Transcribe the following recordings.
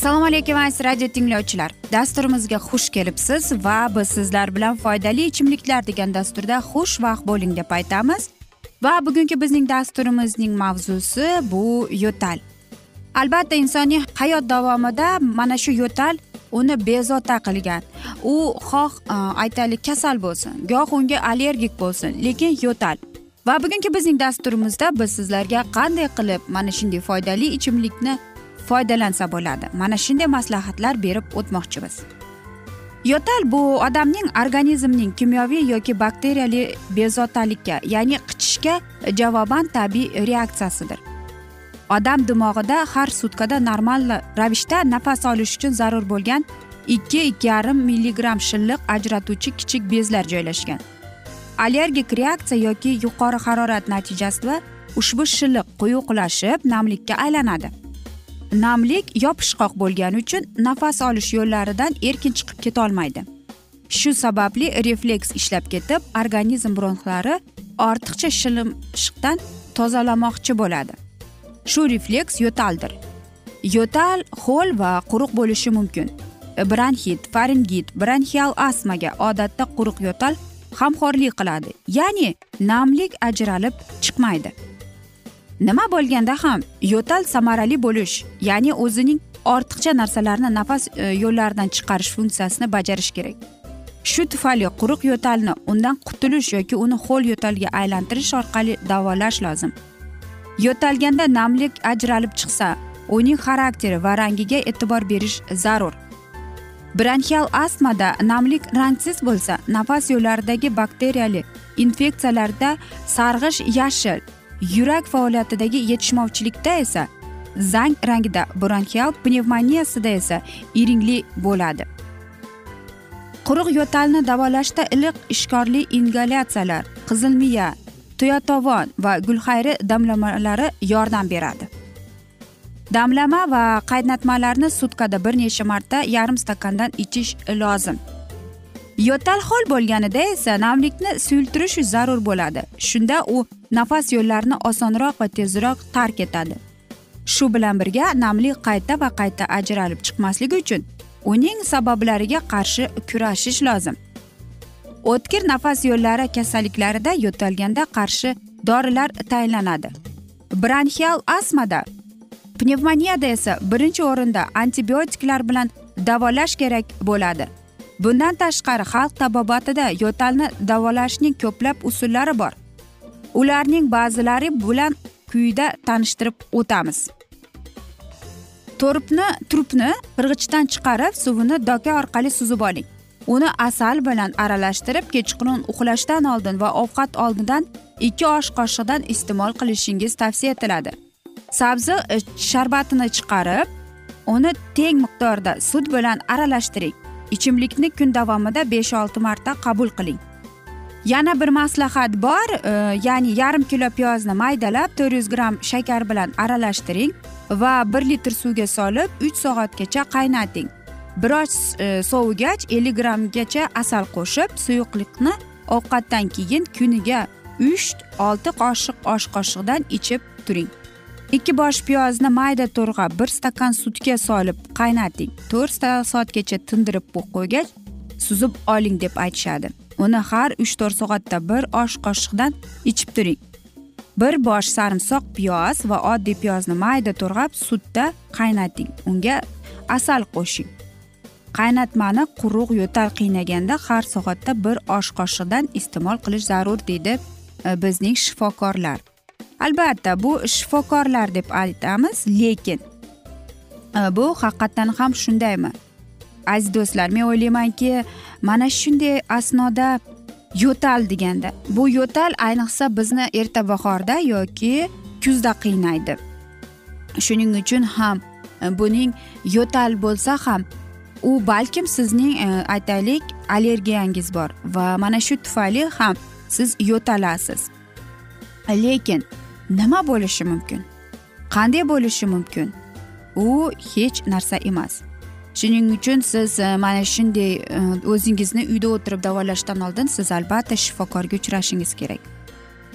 assalomu alaykum aziz radio tinglovchilar. Dasturimizga xush kelibsiz va biz sizlar bilan foydali ichimliklar degan dasturda xushvaqt bo'ling deb aytamiz. Va bugungi bizning dasturimizning mavzusi bu yo'tal. Albatta insoniy hayot davomida mana shu yo'tal uni bezovta qilgan. U xoh e, aytaylik kasal bo'lsin. Goh unga allergik bo'lsin lekin yo'tal. Va bugungi bizning dasturimizda biz sizlarga qanday qilib mana shunday foydali ichimlikni foydalansa bo'ladi? Mana shunday maslahatlar berib o'tmoqchimiz. Yo'tal bu odamning organizmining kimyoviy yoki bakteriyali bezovtalikka ya'ni qichishga javoban tabiiy reaksiyasidir. Odam dimog'ida har sutkada normal ravishda nafas olish uchun zarur bo'lgan ikki ikki yarim milligramm shilliq ajratuvchi kichik bezlar joylashgan. Allergik reaksiya yoki yuqori harorat natijasida ushbu shilliq quyuqlashib namlikka aylanadi. Namlik yopishqoq bo'lgani uchun nafas olish yo'llaridan erkin chiqib ketolmaydi. Shu sababli refleks ishlab ketib organizm bronxlari ortiqcha shilimshiqdan tozalamoqchi bo'ladi. Shu refleks yo'taldir. Yo'tal ho'l va quruq bo'lishi mumkin. Bronxit faringit bronxial astmaga odatda quruq yo'tal hamxo'rlik qiladi ya'ni namlik ajralib chiqmaydi. Nima bo'lganda ham yo'tal samarali bo'lish ya'ni o'zining ortiqcha narsalarni nafas e, yo'llaridan chiqarish funksiyasini bajarish kerak. Shu tufayli quruq yo'talni undan qutulish yoki uni ho'l yo'talga aylantirish orqali davolash lozim. Yo'talganda namlik ajralib chiqsa uning xarakteri va rangiga e'tibor berish zarur. Bronxial astmada namlik rangsiz bo'lsa nafas yo'llaridagi bakteriyali infeksiyalarda sarg'ish yashil yurak faoliyatidagi yetishmovchilikda esa zang rangida bronxial pnevmoniyasida esa iringli bo'ladi. Quruq yo'talni davolashda iliq ishkorli ingalyatsiyalar qizilmiya tuyatovon va gulxayri damlamalari yordam beradi. Damlama va qaynatmalarni sutkada bir necha marta yarim stakandan ichish lozim. Yo'tal ho'l bo'lganida esa namlikni suyultirish zarur bo'ladi. Shunda u nafas yo'llarini osonroq va tezroq tark etadi. Shu bilan birga namlik qayta va qayta ajralib chiqmasligi uchun uning sabablariga qarshi kurashish lozim. O'tkir nafas yo'llari kasalliklarida yo'talganda qarshi dorilar tayinlanadi. Bronxial astmada pnevmoniyada esa birinchi o'rinda antibiotiklar bilan davolash kerak bo'ladi. Bundan tashqari xalq tabobatida yo'talni davolashning ko'plab usullari bor. Ularning ba'zilari bilan quyida tanishtirib o'tamiz. To'rpni trupni qirg'ichdan chiqarib suvini doka orqali suzib oling. Uni asal bilan aralashtirib kechqurun uxlashdan oldin va ovqat oldidan ikki osh qoshiqdan iste'mol qilishingiz tavsiya etiladi. Sabzi sharbatini chiqarib uni teng miqdorda sut bilan aralashtiring. Ichimlikni kun davomida besh olti marta qabul qiling. Yana bir maslahat bor e, ya'ni yarim kilo piyozni maydalab to'rt yuz gramm shakar bilan aralashtiring va bir litr suvga solib uch soatgacha qaynating. Biroz e, sovigach ellik grammgacha asal qo'shib suyuqlikni ovqatdan keyin kuniga uch olti qoshiq osh qoshiqdan ichib turing. Ikki bosh piyozni mayda to'rg'ab bir stakan sutga solib qaynating. To'rt soatgacha tindirib qo'ygach suzib oling deb aytishadi. Uni har uch to'rt soatda bir osh qoshiqdan ichib turing. Bir bosh sarimsoq piyoz va oddiy piyozni mayda to'rg'ab sutda qaynating. Unga asal qo'shing. Qaynatmani quruq yo'tal qiynaganda har soatda bir osh qoshiqdan iste'mol qilish zarur deydi e, bizning shifokorlar. Albatta bu shifokorlar deb aytamiz lekin e, bu haqiqatdan ham shundaymi? Aziz do'stlar men o'ylaymanki mana shunday asnoda yo'tal deganda bu yo'tal ayniqsa bizni erta bahorda yoki kuzda qiynaydi. Shuning uchun ham e, buning yo'tal bo'lsa ham u balkim sizning e, aytaylik allergiyangiz bor va mana shu tufayli ham siz yo'talasiz. Lekin nima bo'lishi mumkin? Qanday bo'lishi mumkin? U hech narsa emas. Shuning uchun siz e, mana shunday e, o'zingizni uyda o'tirib davolashdan oldin siz albatta shifokorga uchrashingiz kerak.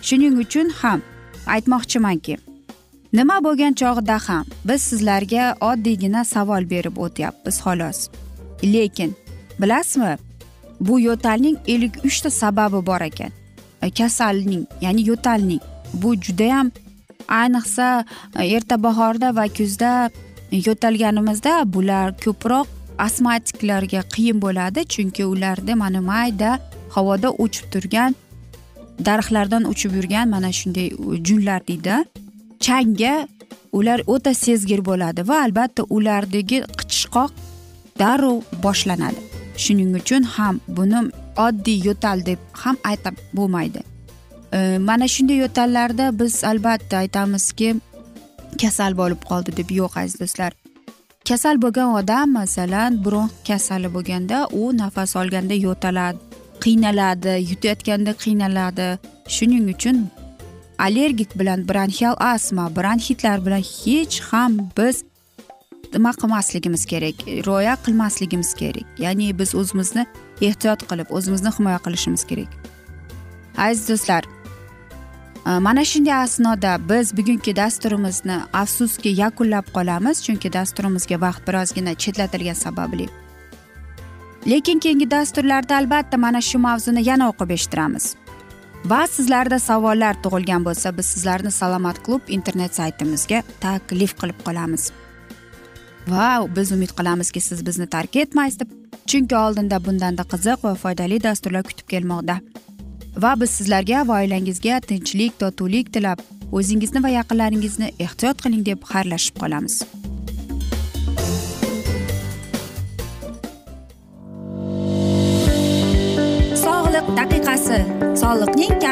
Shuning uchun ham aytmoqchimanki nima bo'lgan chog'ida ham biz sizlarga oddiygina savol berib o'tyapmiz xolos. Lekin bilasizmi bu yo'talning ellik uchta sababi bor ekan. E, kasalning ya'ni yo'talning bu judayam ayniqsa e, erta bahorda va kuzda yo'talganimizda bular ko'proq astmatiklarga qiyin bo'ladi chunki ularda mana mayda havoda uchib turgan daraxtlardan uchib yurgan mana shunday junlar deydi. Changga ular o'ta sezgir bo'ladi va albatta ulardagi qichishqoq darrov boshlanadi. Shuning uchun ham buni oddiy yo'tal deb ham aytib bo'lmaydi. E, mana shunday yo'tallarda biz albatta aytamizki kasal bo'lib qoldi deb yo'q aziz do'stlar. Kasal bo'lgan odam masalan bronx kasali bo'lganda u nafas olganda yo'taladi qiynaladi yutayotganda qiynaladi. Shuning uchun allergik bilan bronxial astma bronxitlar bilan hech ham biz nima qilmasligimiz kerak rioya qilmasligimiz kerak. Ya'ni biz o'zimizni ehtiyot qilib o'zimizni himoya qilishimiz kerak. Aziz do'stlar e, mana shunday asnoda biz bugungi dasturimizni afsuski yakunlab qolamiz chunki dasturimizga vaqt birozgina chetlatilgani sababli. Lekin keyingi dasturlarda albatta mana shu mavzuni yana o'qib eshittiramiz. Va sizlarda savollar tug'ilgan bo'lsa biz sizlarni salomat klub internet saytimizga taklif qilib qolamiz. Va biz umid qilamizki siz bizni tark etmaysiz deb. Chunki oldinda bundanda qiziq va foydali dasturlar kutib kelmoqda. Va biz sizlarga va oilangizga tinchlik totuvlik tilab o'zingizni va yaqinlaringizni ehtiyot qiling deb xayrlashib qolamiz.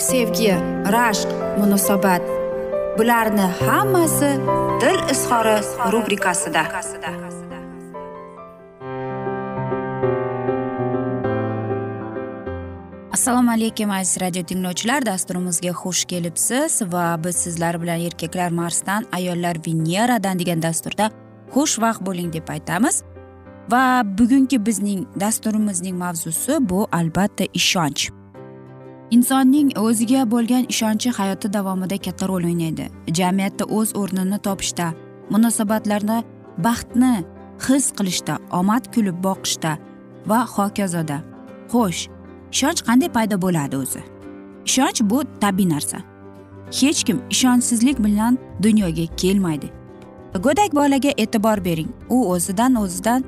sevgi rashq munosabat. Bularni hammasi dil izhori rubrikasida. Assalomu alaykum aziz radio tinglovchilar. Dasturimizga xush kelibsiz va biz sizlar bilan erkaklar marsdan ayollar veneradan degan dasturda xushvaqt bo'ling deb aytamiz. Va bugungi bizning dasturimizning mavzusi bu albatta ishonch. Insonning o'ziga bo'lgan ishonchi hayoti davomida katta rol o'ynaydi. Jamiyatda o'z o'rnini topishda munosabatlarda baxtni his qilishda omad kulib boqishda va hokazoda. Xo'sh ishonch qanday paydo bo'ladi o'zi? Ishonch bu tabiiy narsa. Hech kim ishonchsizlik bilan dunyoga kelmaydi. Go'dak bolaga e'tibor bering. U o'zidan o'zidan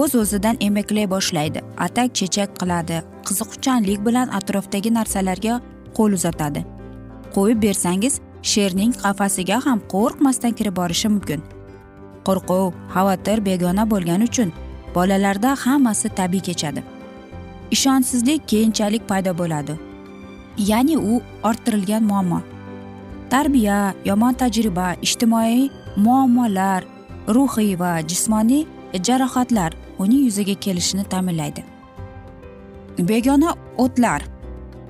o'z o'zidan emaklay boshlaydi. Atak chechak qiladi qiziquvchanlik bilan atrofdagi narsalarga qo'l uzatadi. Qo'yib bersangiz sherning qafasiga ham qo'rqmasdan kirib borishi mumkin. Qo'rquv xavotir begona bo'lgani uchun bolalarda hammasi tabiiy kechadi. Ishonchsizlik keyinchalik paydo bo'ladi. Ya'ni u orttirilgan muammo. Tarbiya yomon tajriba ijtimoiy muammolar ruhiy va jismoniy jarohatlar uning yuzaga kelishini ta'minlaydi. Begona o'tlar.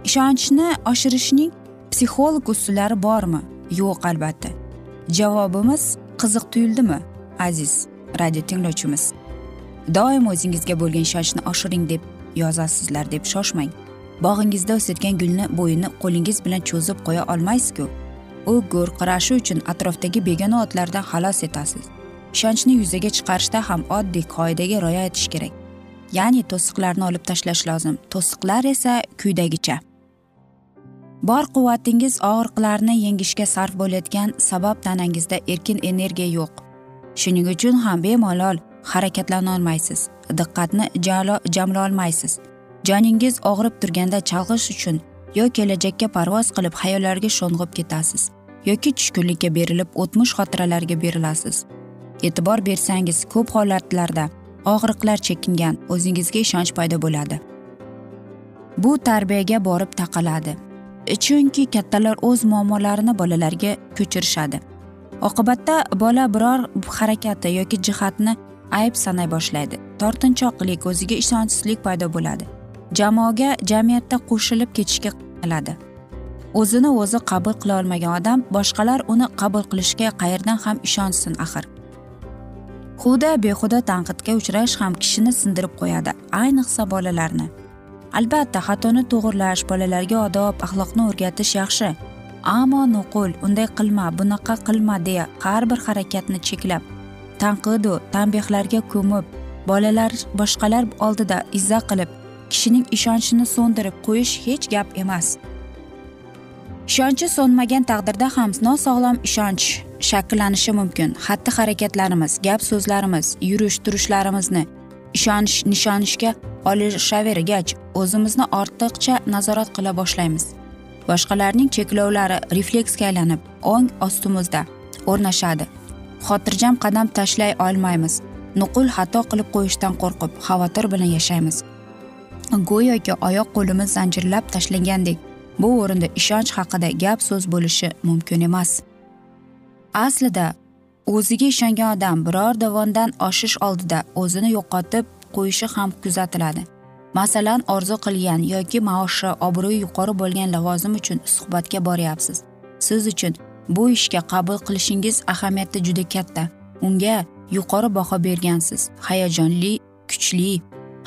Ishonchni oshirishning psixolog usullari bormi? Yo'q albatta. Javobimiz qiziq tuyuldimi aziz radio tinglovchimiz? Doim o'zingizga bo'lgan ishonchni oshiring deb yozasizlar deb shoshmang. Bog'ingizda o'sadigan gulni bo'yini qo'lingiz bilan cho'zib qo'ya olmaysizku. U gurqirashi uchun atrofdagi begona otlardan xalos etasiz. Ishonchni yuzaga chiqarishda ham oddiy qoidaga rioya etish kerak. Ya'ni to'siqlarni olib tashlash lozim. To'siqlar esa quyidagicha bor quvvatingiz og'riqlarni yengishga sarf bo'layotgan sabab tanangizda erkin energiya yo'q. Shuning uchun ham bemalol harakatlanolmaysiz diqqatni jamlolmaysiz joningiz og'rib turganda chalg'ish uchun yo kelajakka parvoz qilib xayollarga sho'ng'ib ketasiz yoki tushkunlikka berilib o'tmish xotiralarga berilasiz. E'tibor bersangiz ko'p holatlarda og'riqlar chekingan o'zingizga ishonch paydo bo'ladi. Bu tarbiyaga borib taqaladi. Chunki kattalar o'z muammolarini bolalarga ko'chirishadi. Oqibatda bola biror harakati yoki jihatni ayb sanay boshlaydi. Tortinchoqlik o'ziga ishonchsizlik paydo bo'ladi. Jamoaga jamiyatda qo'shilib ketishga qiladi. O'zini o'zi qabul qila olmagan odam boshqalar uni qabul qilishga qayerdan ham ishonsin axir? Huda behuda tanqidga uchrash ham kishini sindirib qo'yadi ayniqsa bolalarni. Albatta xatoni to'g'irlash bolalarga odob axloqni o'rgatish yaxshi. Ammo nuqul unday qilma bunaqa qilma deya har bir harakatni cheklab tanqidu tanbehlarga ko'mib bolalar boshqalar oldida izza qilib kishining ishonchini so'ndirib qo'yish hech gap emas. Ishonchi so'nmagan taqdirda ham nosog'lom ishonch. Shakllanishi mumkin. Xatti harakatlarimiz gap so'zlarimiz yurish turishlarimizni ishonish nishonishga olishavergach o'zimizni ortiqcha nazorat qila boshlaymiz. Boshqalarning cheklovlari refleksga aylanib ong ostimizda o'rnashadi. Xotirjam qadam tashlay olmaymiz. Nuqul xato qilib qo'yishdan qo'rqib xavotir bilan yashaymiz. Go'yoki oyoq qo'limiz zanjirlab tashlangandek bu o'rinda ishonch haqida gap so'z bo'lishi mumkin emas. Aslida o'ziga ishongan odam biror dovondan oshish oldida o'zini yo'qotib qo'yishi ham kuzatiladi. Masalan orzu qilgan yoki maoshi obro'yi yuqori bo'lgan lavozim uchun suhbatga boryapsiz. Siz uchun bu ishga qabul qilishingiz ahamiyati juda katta. Unga yuqori baho bergansiz. Hayajonli kuchli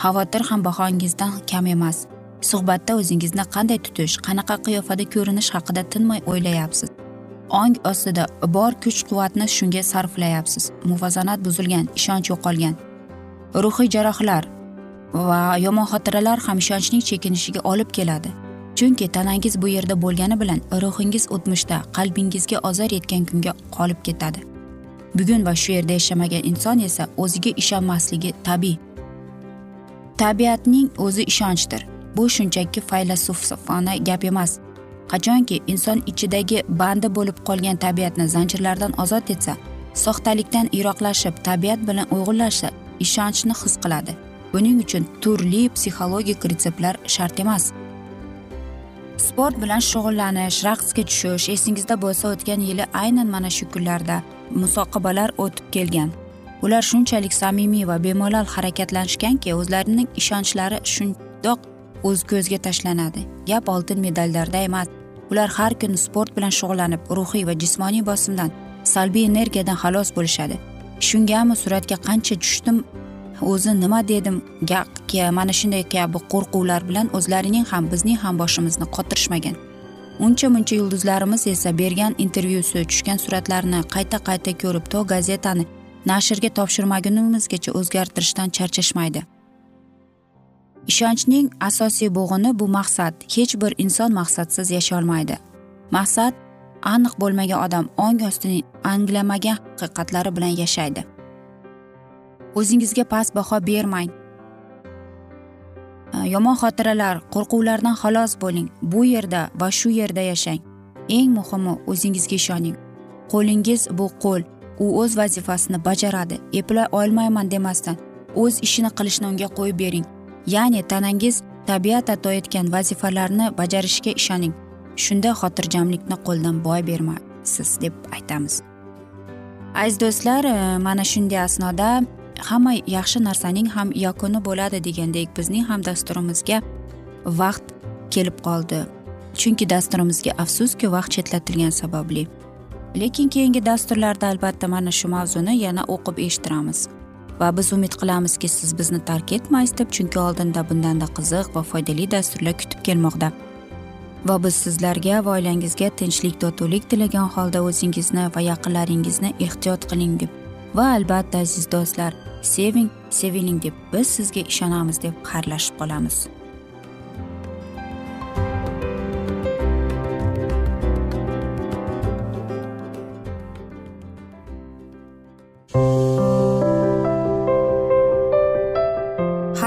xavotir ham bahongizdan kam emas. Suhbatda o'zingizni qanday tutish qanaqa qiyofada ko'rinish haqida tinmay o'ylayapsiz. Ong ostida bor kuch quvvatni shunga sarflayapsiz. Muvozanat buzilgan ishonch yo'qolgan. Ruhiy jarohlar va yomon xotiralar ham ishonchning chekinishiga olib keladi. Chunki tanangiz bu yerda bo'lgani bilan ruhingiz o'tmishda qalbingizga ozor yetgan kunga qolib ketadi. Bugun va shu yerda yashamagan inson esa o'ziga ishonmasligi tabiiy. Tabiatning o'zi ishonchdir. Bu shunchaki faylasufona gap emas. Qachonki inson ichidagi bandi bo'lib qolgan tabiatni zanjirlardan ozod etsa soxtalikdan yiroqlashib tabiat bilan uyg'unlashsa ishonchni his qiladi. Buning uchun turli psixologik retseptlar shart emas. Sport bilan shug'ullanish raqsga tushish esingizda bo'lsa o'tgan yili aynan mana shu kunlarda musoqabalar o'tib kelgan. Ular shunchalik samimiy va bemalol harakatlanishganki o'zlarining ishonchlari shundoq o'z ko'zga tashlanadi. Gap oltin medallarda emas ular har kuni sport bilan shug'ullanib ruhiy va jismoniy bosimdan salbiy energiyadan xalos bo'lishadi. Shungami suratga qancha tushdim o'zi nima dedim mana shunday kabi qo'rquvlar bilan o'zlarining ham bizning ham boshimizni qotirishmagan. Uncha muncha yulduzlarimiz esa bergan intervyusi tushgan suratlarni qayta qayta ko'rib to gazetani nashrga topshirmagunimizgacha o'zgartirishdan charchashmaydi. Ishonchning asosiy bo'g'ini bu maqsad. Hech bir inson maqsadsiz yasholmaydi. Maqsad aniq bo'lmagan odam ong ostini anglamagan haqiqatlari bilan yashaydi. O'zingizga past baho bermang. Yomon xotiralar qo'rquvlardan xalos bo'ling. Bu yerda va shu yerda yashang. Eng muhimi o'zingizga ishoning. Qo'lingiz bu qo'l. U o'z vazifasini bajaradi. Eplay olmayman demasdan. O'z ishini qilishni unga qo'yib bering. Ya'ni tanangiz tabiat ato etgan vazifalarni bajarishga ishoning. Shunda xotirjamlikni qo'ldan boy bermaysiz deb aytamiz. Aziz do'stlar e, mana shunday asnoda hamma yaxshi narsaning ham yakuni bo'ladi degandek bizning ham dasturimizga vaqt kelib qoldi. Chunki dasturimizga afsuski vaqt chetlatilgani sababli. Lekin keyingi dasturlarda albatta mana shu mavzuni yana o'qib eshittiramiz. Va biz umid qilamizki siz bizni tark etmaysiz deb chunki oldinda bundanda qiziq va foydali dasturlar kutib kelmoqda. Va biz sizlarga va oilangizga tinchlik totuvlik tilagan holda o'zingizni va yaqinlaringizni ehtiyot qiling deb va albatta aziz do'stlar seving seviling deb biz sizga ishonamiz deb xayrlashib qolamiz.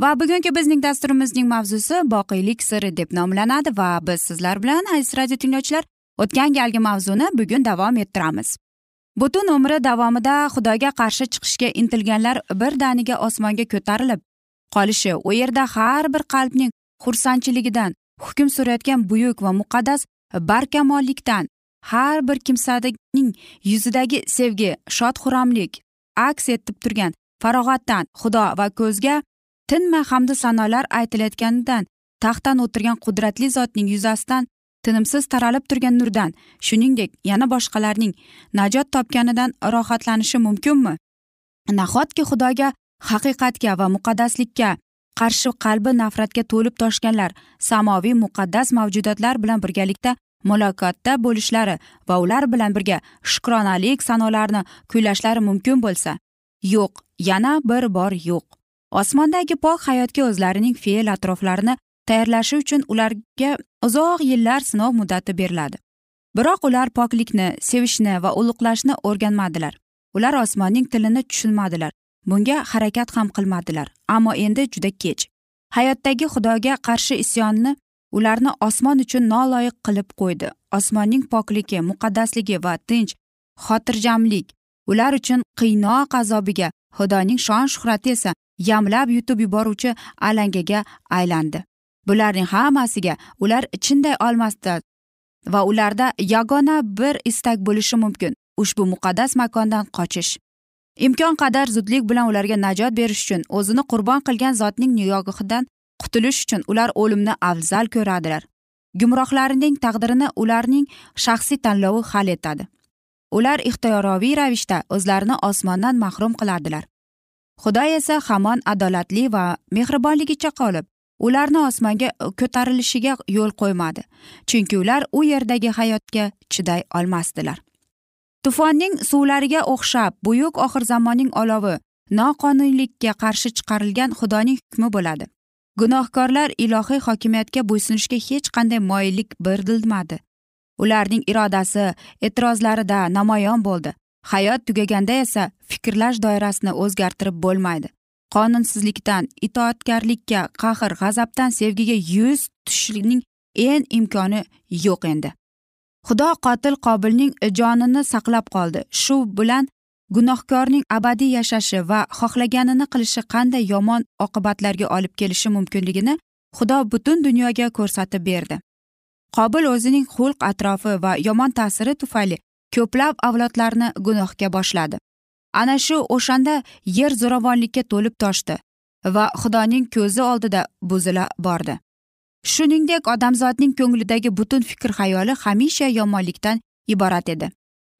Va bugungi bizning dasturimizning mavzusi boqiylik siri deb nomlanadi va biz sizlar bilan aziz radio tinglovchilar o'tgan galgi mavzuni bugun davom ettiramiz. Butun umri davomida xudoga qarshi chiqishga intilganlar birdaniga osmonga ko'tarilib qolishi u yerda har bir qalbning xursandchiligidan hukm surayotgan buyuk va muqaddas barkamollikdan har bir kimsaning yuzidagi sevgi shod xuramlik aks etib turgan farog'atdan xudo va ko'zga tinmay hamdu sanolar aytilayotganidan taxtdan o'tirgan qudratli zotning yuzasidan tinimsiz taralib turgan nurdan shuningdek yana boshqalarning najot topganidan rohatlanishi mumkinmi? Nahotki xudoga haqiqatga va muqaddaslikka qarshi qalbi nafratga to'lib toshganlar samoviy muqaddas mavjudotlar bilan birgalikda muloqotda bo'lishlari va ular bilan birga shukronalik sanolarni kuylashlari mumkin bo'lsa? Yo'q yana bir bor yo'q. Osmondagi pok hayotga o'zlarining fe'l atroflarini tayyorlashi uchun ularga uzoq yillar sinov muddati beriladi. Biroq ular poklikni sevishni va ulug'lashni o'rganmadilar. Ular osmonning tilini tushunmadilar. Bunga harakat ham qilmadilar. Ammo endi juda kech. Hayotdagi xudoga qarshi isyonni ularni osmon uchun noloyiq qilib qo'ydi. Osmonning pokligi muqaddasligi va tinch xotirjamlik ular uchun qiynoq azobiga xudoning shon shuhrati esa yamlab yutib yuboruvchi alangaga aylandi. Bularning hammasiga ular chinday olmasdi va ularda yagona bir istak bo'lishi mumkin ushbu muqaddas makondan qochish. Imkon qadar zudlik bilan ularga najot berish uchun o'zini qurbon qilgan zotning nigohidan qutulish uchun ular o'limni afzal ko'radilar. Gumrohlarining taqdirini ularning shaxsiy tanlovi hal etadi. Ular ixtiyoroviy ravishda o'zlarini osmondan mahrum qiladilar xudo esa hamon adolatli va mehribonligicha qolib ularni osmonga ko'tarilishiga yo'l qo'ymadi chunki ular u yerdagi hayotga chiday olmasdilar. Tufonning suvlariga o'xshab buyuk oxir zamonning olovi noqonuniylikka qarshi chiqarilgan xudoning hukmi bo'ladi. Gunohkorlar ilohiy hokimiyatga bo'ysunishga hech qanday moyillik bildirmadi. Ularning irodasi e'tirozlarida namoyon bo'ldi. Hayot tugaganda esa fikrlash doirasini o'zgartirib bo'lmaydi. Qonunsizlikdan itoatkorlikka qahr g'azabdan sevgiga yuz tutishning en imkoni yo'q endi. Xudo qotil qobilning jonini saqlab qoldi. Shu bilan gunohkorning abadiy yashashi va xohlaganini qilishi qanday yomon oqibatlarga olib kelishi mumkinligini xudo butun dunyoga ko'rsatib berdi. Qobil o'zining xulq atrofi va yomon ta'siri tufayli ko'plab avlodlarni gunohga boshladi. Ana shu o'shanda yer zo'ravonlikka to'lib toshdi va xudoning ko'zi oldida buzila bordi. Shuningdek odamzodning ko'nglidagi butun fikr xayoli hamisha yomonlikdan iborat edi.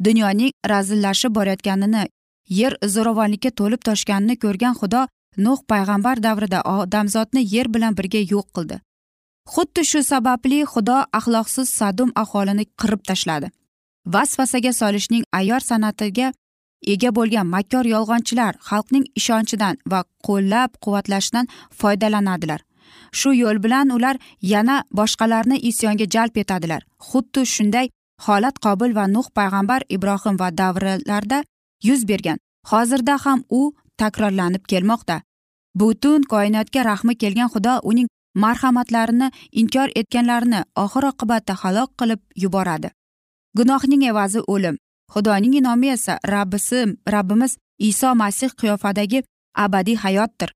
Dunyoning razillashib borayotganini yer zo'ravonlikka to'lib toshganini ko'rgan xudo nuh payg'ambar davrida odamzodni yer bilan birga yo'q qildi. Xuddi shu sababli xudo axloqsiz sadum aholini qirib tashladi. Vasvasaga solishning ayyor san'atiga ega bo'lgan makkor yolg'onchilar xalqning ishonchidan va qo'llab quvvatlashdan foydalanadilar. Shu yo'l bilan ular yana boshqalarni isyonga jalb etadilar. Xuddi shunday holat qobil va nuh payg'ambar ibrohim va davrlarda yuz bergan. Hozirda ham u takrorlanib kelmoqda. Butun koinotga rahmi kelgan xudo uning marhamatlarini inkor etganlarni oxir oqibatda halok qilib yuboradi. Gunohning evazi o'lim. Xudoning inomi esa rabbisi rabbimiz iso masih qiyofadagi abadiy hayotdir.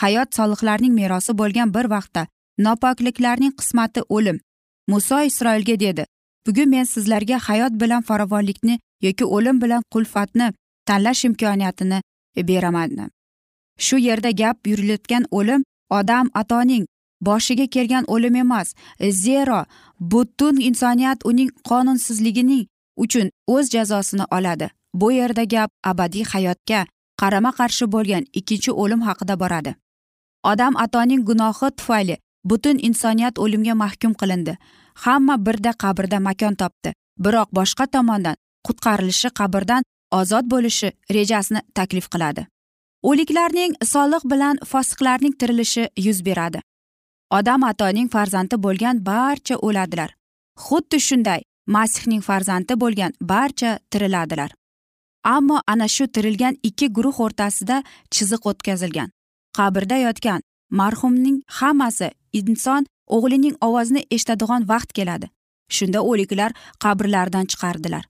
Hayot solihlarning merosi bo'lgan bir vaqtda nopokliklarning qismati o'lim. Muso isroilga dedi bugun men sizlarga hayot bilan farovonlikni yoki o'lim bilan qulfatni tanlash imkoniyatini beraman. Shu yerda gap yurilayotgan o'lim odam atoning boshiga kelgan o'lim emas. Zero. Butun insoniyat uning qonunsizligining uchun o'z jazosini oladi. Bu yerda gap abadiy hayotga qarama qarshi bo'lgan ikkinchi o'lim haqida boradi. Odam atoning gunohi tufayli butun insoniyat o'limga mahkum qilindi. Hamma birda qabrda makon topdi. Biroq boshqa tomondan qutqarilishi qabrdan ozod bo'lishi rejasini taklif qiladi. O'liklarning solih bilan fosiqlarning tirilishi yuz beradi. Odam atoning farzandi bo'lgan barcha o'ladilar. Xuddi shunday masihning farzandi bo'lgan barcha tiriladilar. Ammo ana shu tirilgan ikki guruh o'rtasida chiziq o'tkazilgan. Qabrda yotgan marhumning hammasi inson o'g'lining ovozini eshitadigan vaqt keladi. Shunda o'liklar qabrlaridan chiqardilar.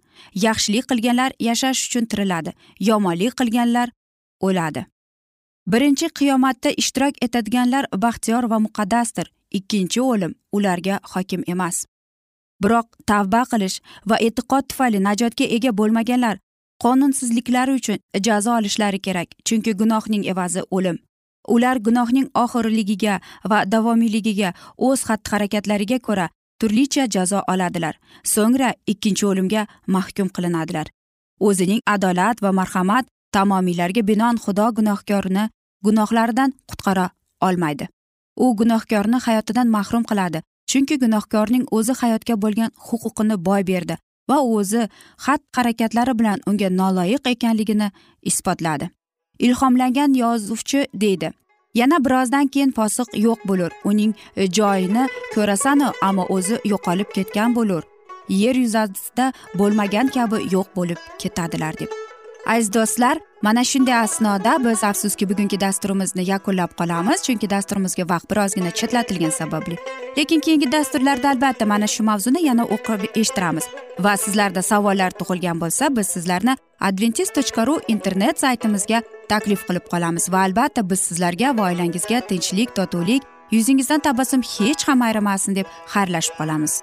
Yaxshilik qilganlar yashash uchun tiriladi yomonlik qilganlar o'ladi. Birinchi qiyomatda ishtirok etadiganlar baxtiyor va muqaddasdir. Ikkinchi o'lim ularga hokim emas. Biroq tavba qilish va e'tiqod tufayli najotga ega bo'lmaganlar qonunsizliklari uchun jazo olishlari kerak chunki gunohning evazi o'lim. Ular gunohning oxirligiga va davomiyligiga o'z xatti harakatlariga ko'ra turlicha jazo oladilar. So'ngra ikkinchi o'limga mahkum qilinadilar. O'zining adolat va marhamat tamomiylarga binoan xudo gunohkorni gunohlaridan qutqara olmaydi. U gunohkorni hayotidan mahrum qiladi chunki gunohkorning o'zi hayotga bo'lgan huquqini boy berdi va o'zi xatti harakatlari bilan unga noloyiq ekanligini isbotladi. Ilhomlangan yozuvchi deydi yana birozdan keyin fosiq yo'q bo'lur uning joyini ko'rasanu ammo o'zi yo'qolib ketgan bo'lur. Yer yuzasida bo'lmagan kabi yo'q bo'lib ketadilar deb aziz do'stlar mana shunday asnoda biz afsuski bugungi dasturimizni yakunlab qolamiz chunki dasturimizga vaqt birozgina chetlatilgani sababli. Lekin keyingi dasturlarda albatta mana shu mavzuni yana o'qib eshittiramiz. Va sizlarda savollar tug'ilgan bo'lsa biz sizlarni adventis tochka ru internet saytimizga taklif qilib qolamiz. Va albatta biz sizlarga va oilangizga tinchlik totuvlik yuzingizdan tabassum hech ham ayrimasin deb xayrlashib qolamiz.